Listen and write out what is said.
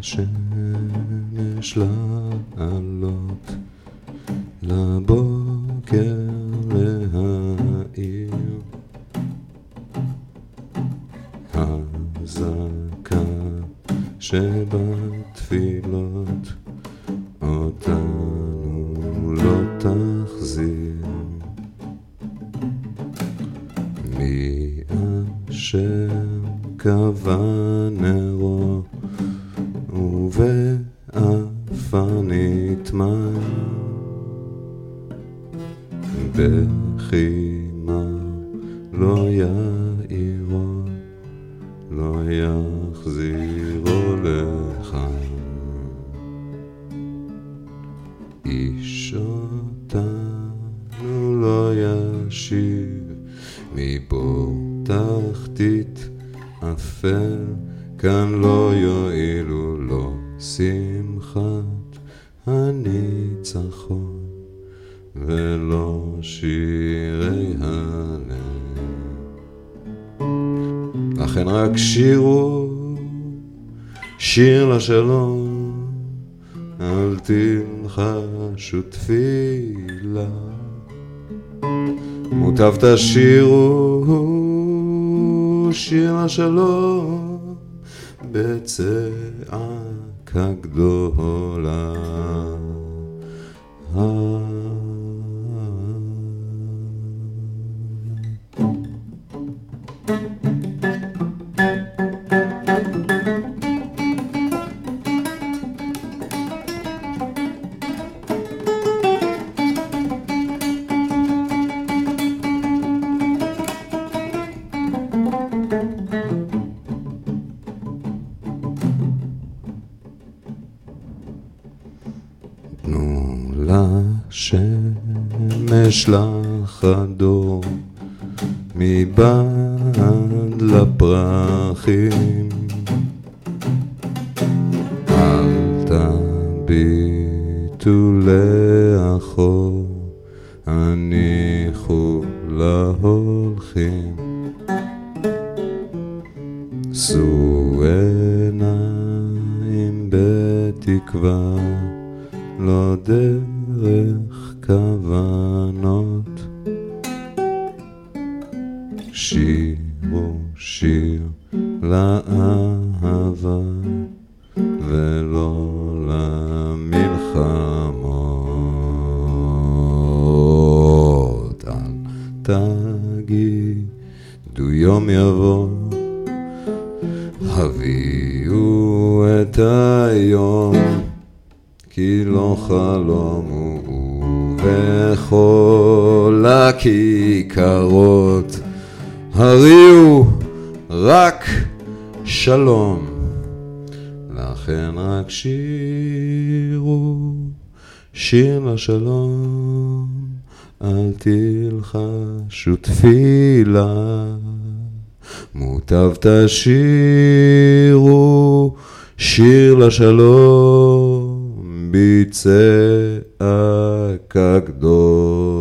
השמש לעלות, לבוקר להאיר. הזעקה שבתפילות אותנו לא תחזיר. מי אשר קבע נרו ובעפר נטמע בחימה לא יאירו לא יחזירו לך. איש אותנו לא ישיב מפה תחתית אפל כאן לא יועילו לו שמחת הניצחון ולא שירי הלב. לכן רק שירו שיר לשלום אל תלחשו תפילה. מוטב תשירו שיר השלום בצעקה גדולה. לשמש לחדור מבעד לפרחים. אל תביטו לאחור הניחו להולכים. שאו עיניים בתקווה לא דרך כוונות. שירו שיר לאהבה ולא למלחמות. אל תגידו יום יבוא הביאו את היום כי לא חלום הוא בכל הכיכרות הריעו רק שלום. לכן רק שירו שיר לשלום אל תלחשו תפילה. מוטב תשירו שיר לשלום בצעקה גדולה.